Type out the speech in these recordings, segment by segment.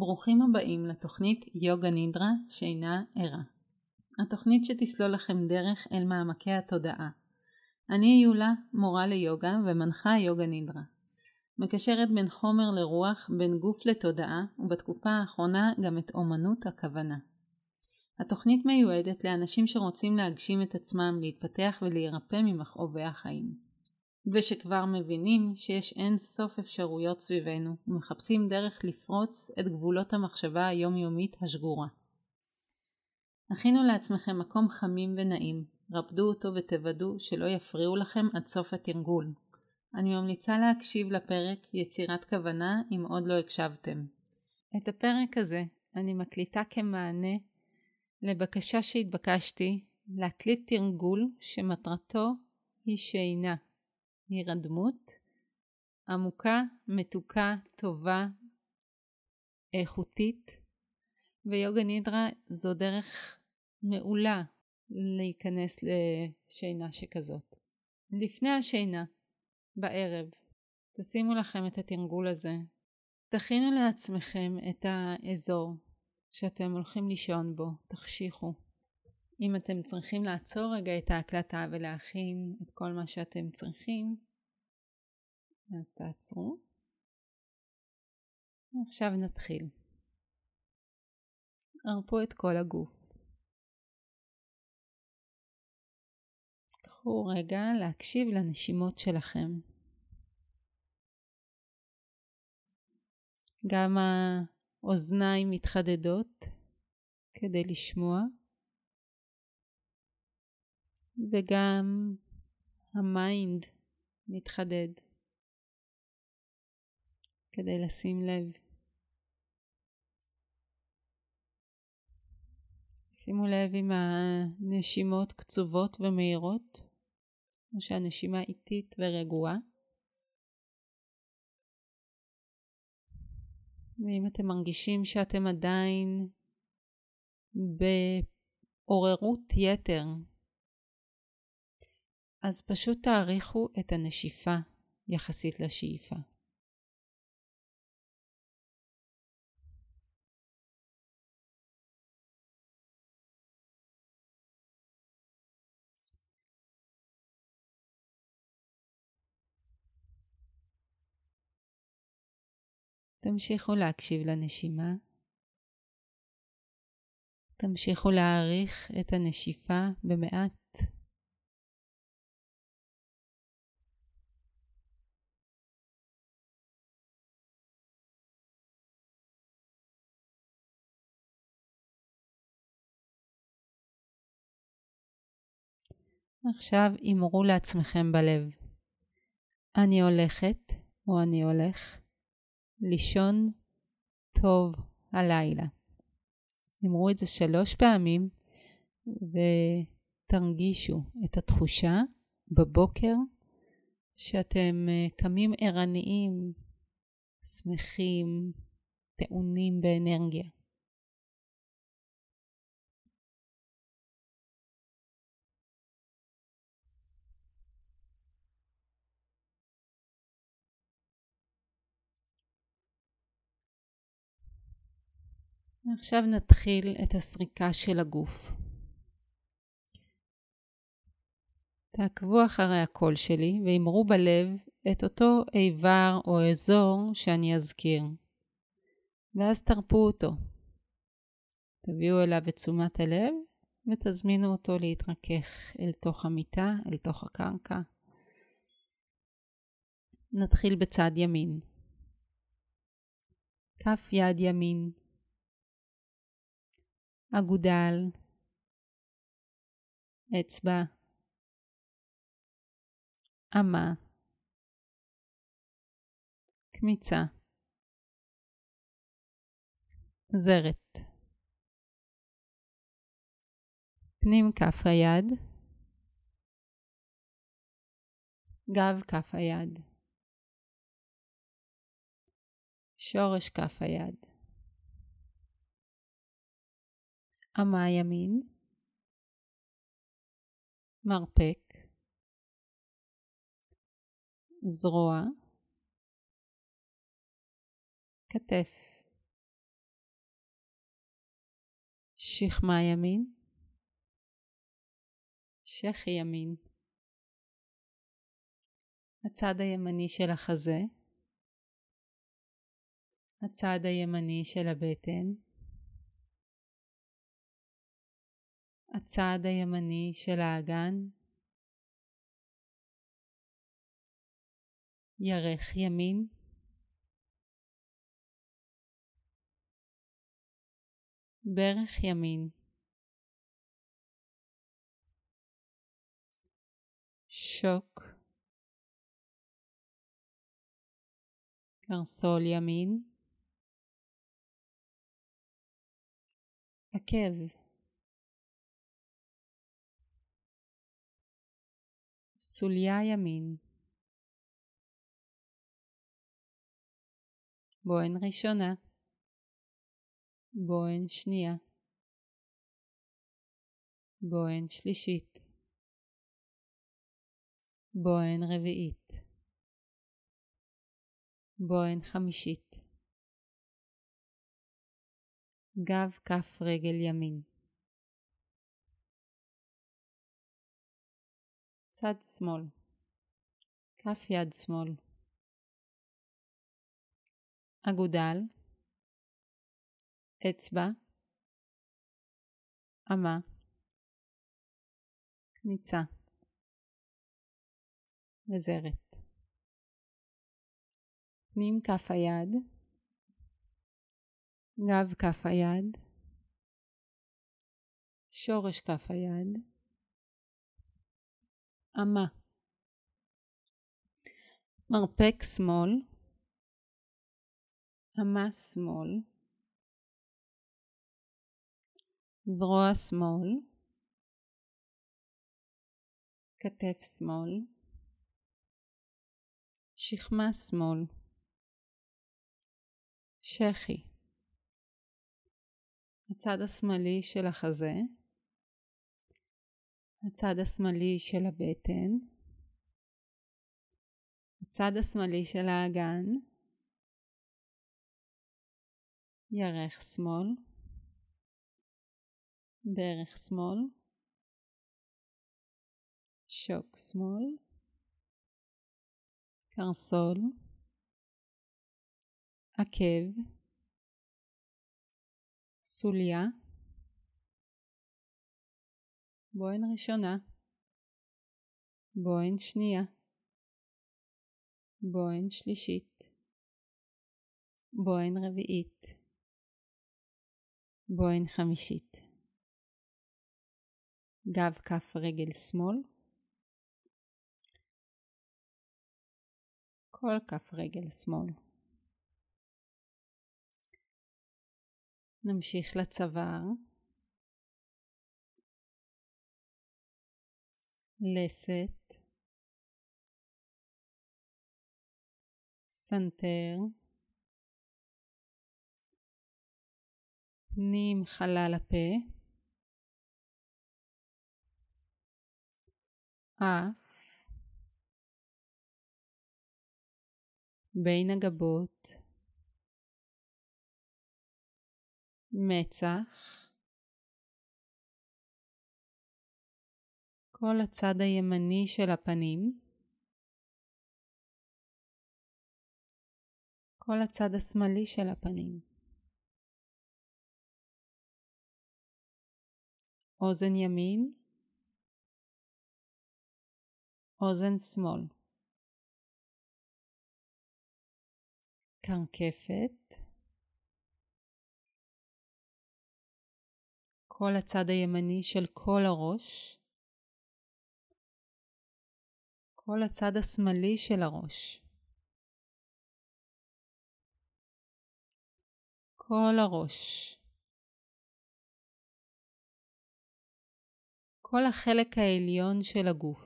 ברוכים הבאים לתוכנית יוגה נידרה שאינה ערה. התוכנית שתסלול לכם דרך אל מעמקי התודעה. אני יולה, מורה ליוגה ומנחה יוגה נידרה. מקשרת בין חומר לרוח, בין גוף לתודעה, ובתקופה האחרונה גם את אומנות הכוונה. התוכנית מיועדת לאנשים שרוצים להגשים את עצמם, להתפתח ולהירפא ממכאובי החיים. ושכבר מבינים שיש אין סוף אפשרויות סביבנו ומחפשים דרך לפרוץ את גבולות המחשבה היומיומית השגורה. הכינו לעצמכם מקום חמים ונעים, רפדו אותו ותוודאו שלא יפריעו לכם עד סוף התרגול. אני ממליצה להקשיב לפרק יצירת כוונה אם עוד לא הקשבתם. את הפרק הזה אני מקליטה כמענה לבקשה שהתבקשתי להקליט תרגול שמטרתו היא שינה. הירדמות עמוקה, מתוקה, טובה, איכותית, ויוגה נידרה זו דרך מעולה להיכנס לשינה שכזאת. לפני השינה, בערב, תשימו לכם את התרגול הזה. תכינו לעצמכם את האזור שאתם הולכים לישון בו, תחשיכו. אם אתם צריכים לעצור רגע את ההקלטה ולהכין את כל מה שאתם צריכים, אז תעצרו. עכשיו נתחיל. הרפו את כל הגוף. קחו רגע להקשיב לנשימות שלכם. גם האוזניים מתחדדות כדי לשמוע. וגם ה mind מתחדד כדי לשים לב. שימו לב אם הנשימות קצובות ומהירות, או שהנשימה איטית ורגועה. ואם אתם מרגישים שאתם עדיין בעוררות יתר, אז פשוט תעריכו את הנשיפה יחסית לשאיפה. תמשיכו להקשיב לנשימה. תמשיכו להעריך את הנשיפה במעט עכשיו אמרו לעצמכם בלב, אני הולכת או אני הולך לישון טוב הלילה. אמרו את זה שלוש פעמים ותרגישו את התחושה בבוקר שאתם אה, קמים ערניים, שמחים, טעונים באנרגיה. ועכשיו נתחיל את הסריקה של הגוף. תעקבו אחרי הקול שלי ואמרו בלב את אותו איבר או אזור שאני אזכיר, ואז תרפו אותו. תביאו אליו את תשומת הלב ותזמינו אותו להתרכך אל תוך המיטה, אל תוך הקרקע. נתחיל בצד ימין. כף יד ימין, אגודל, אצבע, אמה, קמיצה, זרת, פנים כף היד, גב כף היד, שורש כף היד. אמה ימין, מרפק, זרוע, כתף, שכמה ימין, שכי ימין, הצד הימני של החזה, הצד הימני של הבטן, הצד הימני של האגן, ירך ימין, ברך ימין, שוק, קרסול ימין, עקב, סוליה ימין, בוהן ראשונה, בוהן שנייה, בוהן שלישית, בוהן רביעית, בוהן חמישית, גב כף רגל ימין, צד שמאל, כף יד שמאל, אגודל, אצבע, אמה, קניצה, וזרת. פנים כף היד, גב כף היד, שורש כף היד, אמה, מרפק שמאל, אמה שמאל, זרוע שמאל, כתף שמאל, שכמה שמאל, שחי, הצד השמאלי של החזה, הצד השמאלי של הבטן, הצד השמאלי של האגן, ירך שמאל, ברך שמאל, שוק שמאל, קרסול, עקב, סוליה, בוהן ראשונה, בוהן שנייה, בוהן שלישית, בוהן רביעית, בוהן חמישית, גב כף רגל שמאל, כל כף רגל שמאל. נמשיך לצוואר. לסת, סנטר, פנים חלל הפה, אף, בין הגבות, מצח, כל הצד הימני של הפנים, כל הצד השמאלי של הפנים. אוזן ימין, אוזן שמאל. קרקפת, כל הצד הימני של כל הראש, כל הצד השמאלי של הראש. כל הראש. כל החלק העליון של הגוף.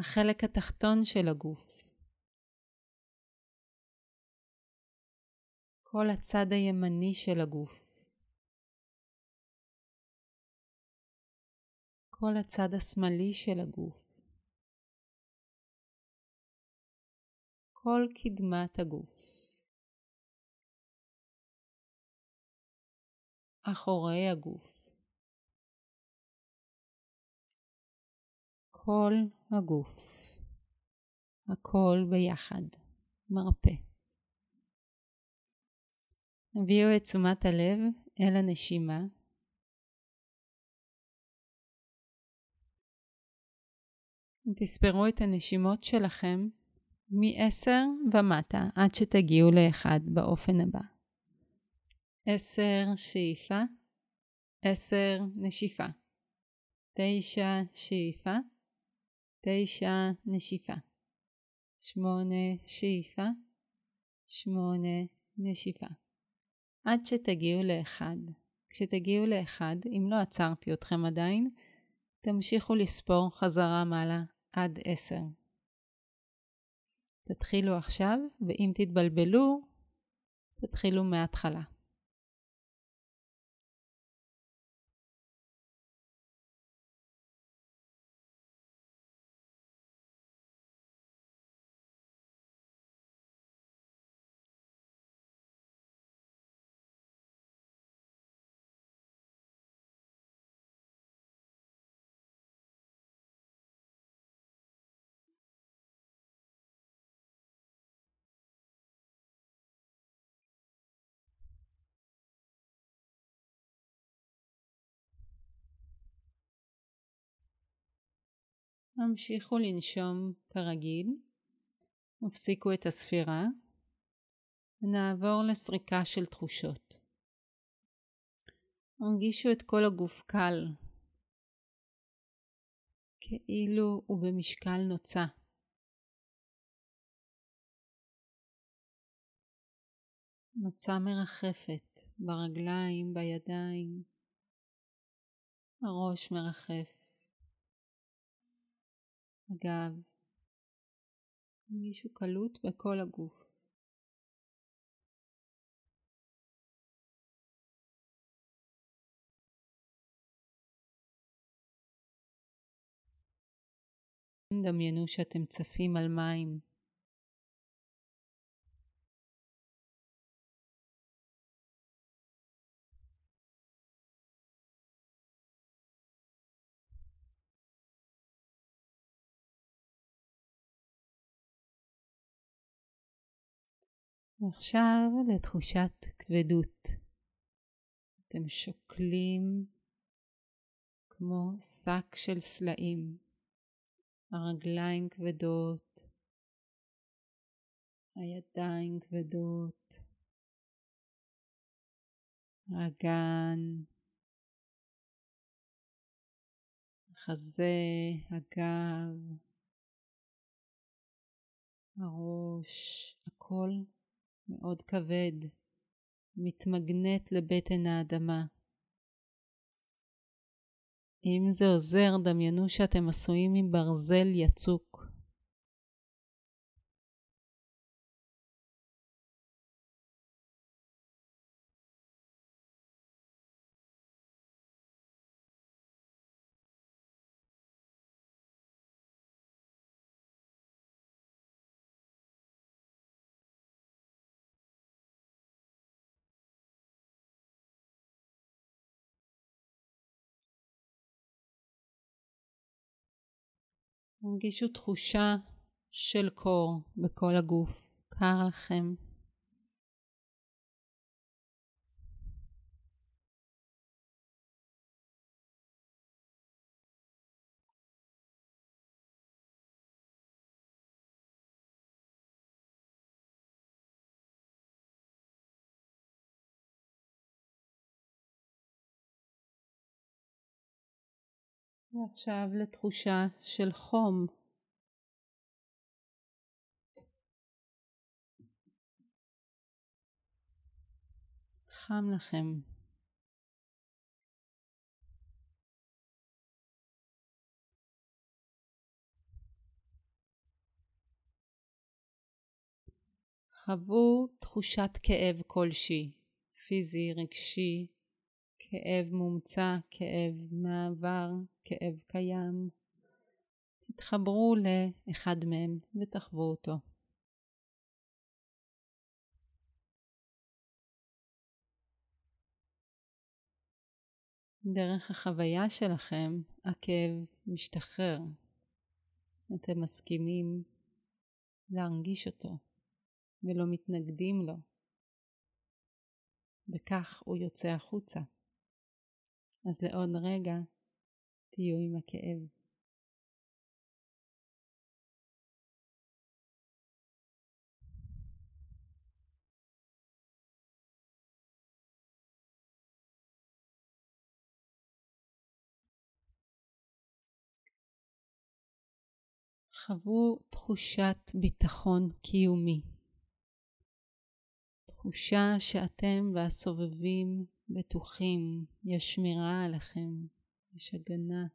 החלק התחתון של הגוף. כל הצד הימני של הגוף. כל הצד השמאלי של הגוף. כל קדמת הגוף. אחורי הגוף. כל הגוף. הכל ביחד. מרפא. הביאו את תשומת הלב אל הנשימה. תספרו את הנשימות שלכם מ-10 ומטה עד שתגיעו ל-1 באופן הבא. 10 שאיפה, 10 נשיפה, 9 שאיפה, 9 נשיפה, 8 שאיפה, 8 נשיפה. עד שתגיעו לאחד. כשתגיעו לאחד, אם לא עצרתי אתכם עדיין, תמשיכו לספור חזרה מעלה עד עשר. תתחילו עכשיו, ואם תתבלבלו, תתחילו מההתחלה. המשיכו לנשום כרגיל, הפסיקו את הספירה, ונעבור לסריקה של תחושות. הרגישו את כל הגוף קל, כאילו הוא במשקל נוצה. נוצה מרחפת ברגליים, בידיים, הראש מרחף. הגב, הרגישו קלות בכל הגוף. דמיינו שאתם צפים על מים. ועכשיו לתחושת כבדות. אתם שוקלים כמו שק של סלעים. הרגליים כבדות, הידיים כבדות, האגן, החזה, הגב, הראש, הכל מאוד כבד, מתמגנט לבטן האדמה. אם זה עוזר, דמיינו שאתם עשויים מברזל יצוק. הרגישו תחושה של קור בכל הגוף, קר לכם. ועכשיו לתחושה של חום. חם לכם. חוו תחושת כאב כלשהי, פיזי, רגשי, כאב מומצא, כאב מעבר, כאב קיים. תתחברו לאחד מהם ותחוו אותו. דרך החוויה שלכם הכאב משתחרר. אתם מסכימים להרגיש אותו ולא מתנגדים לו. וכך הוא יוצא החוצה. אז לעוד רגע תהיו עם הכאב. חוו תחושת ביטחון קיומי. תחושה שאתם והסובבים בטוחים, יש שמירה עליכם, יש הגנה.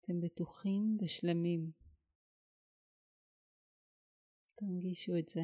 אתם בטוחים ושלמים. תרגישו את זה.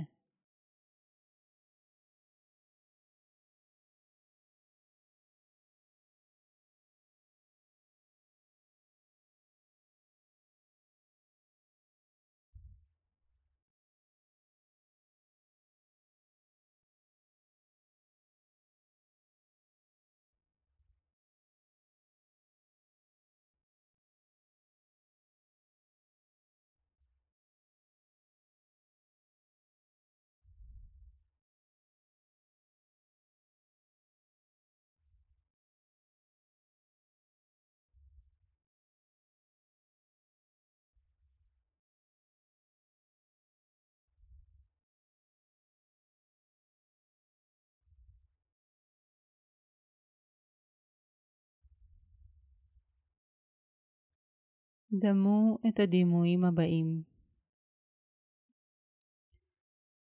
דמו את הדימויים הבאים.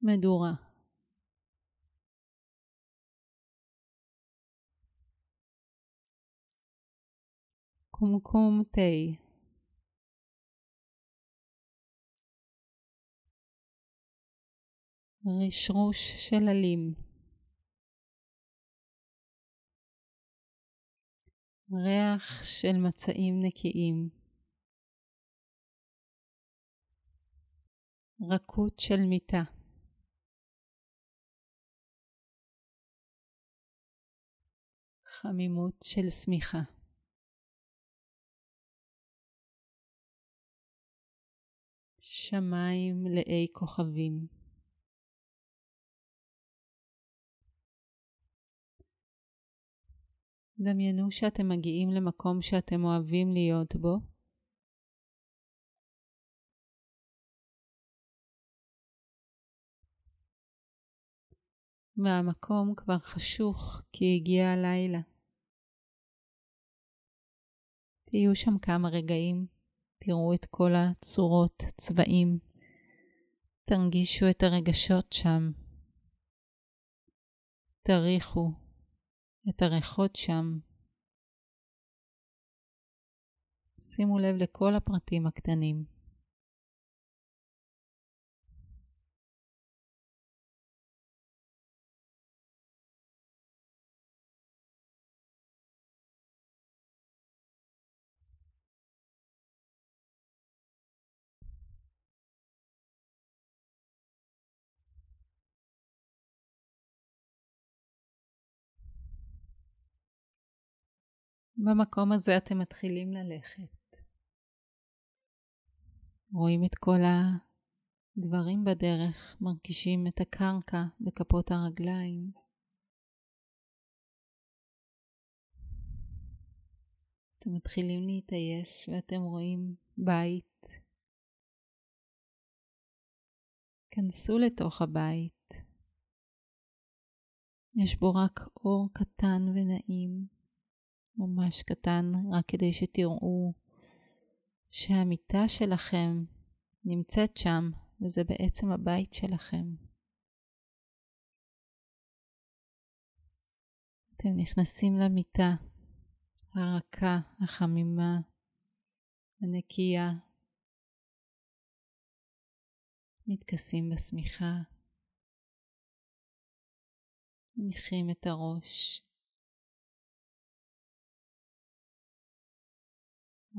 מדורה. קומקום תה. רשרוש של עלים. ריח של מצעים נקיים רכות של מיטה. חמימות של שמיכה. שמיים מלאי כוכבים. דמיינו שאתם מגיעים למקום שאתם אוהבים להיות בו, והמקום כבר חשוך כי הגיע הלילה. תהיו שם כמה רגעים, תראו את כל הצורות, צבעים, תרגישו את הרגשות שם, תריחו את הריחות שם. שימו לב לכל הפרטים הקטנים. במקום הזה אתם מתחילים ללכת. רואים את כל הדברים בדרך, מרגישים את הקרקע בכפות הרגליים. אתם מתחילים להתעייף ואתם רואים בית. כנסו לתוך הבית. יש בו רק אור קטן ונעים. ממש קטן, רק כדי שתראו שהמיטה שלכם נמצאת שם, וזה בעצם הבית שלכם. אתם נכנסים למיטה הרכה, החמימה, הנקייה, מתכסים בשמיכה, מניחים את הראש.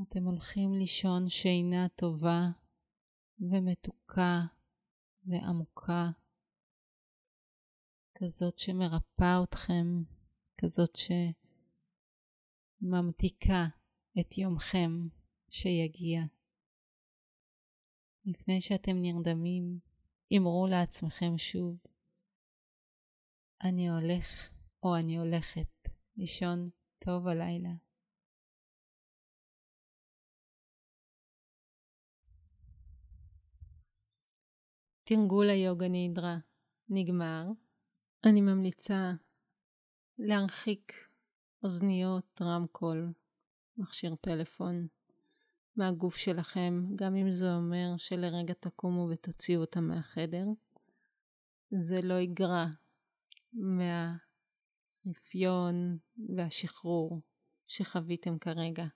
אתם הולכים לישון שינה טובה ומתוקה ועמוקה, כזאת שמרפאה אתכם כזאת שממתיקה את יומכם שיגיע. לפני שאתם נרדמים, אמרו לעצמכם שוב, אני הולך או אני הולכת לישון טוב הלילה. תרגול היוגה נידרה נגמר. אני ממליצה להרחיק אוזניות, רמקול, מכשיר פלאפון מהגוף שלכם, גם אם זה אומר שלרגע תקומו ותוציאו אותם מהחדר. זה לא יגרע מהרפיון והשחרור שחוויתם כרגע.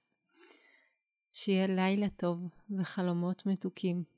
שיהיה לילה טוב וחלומות מתוקים.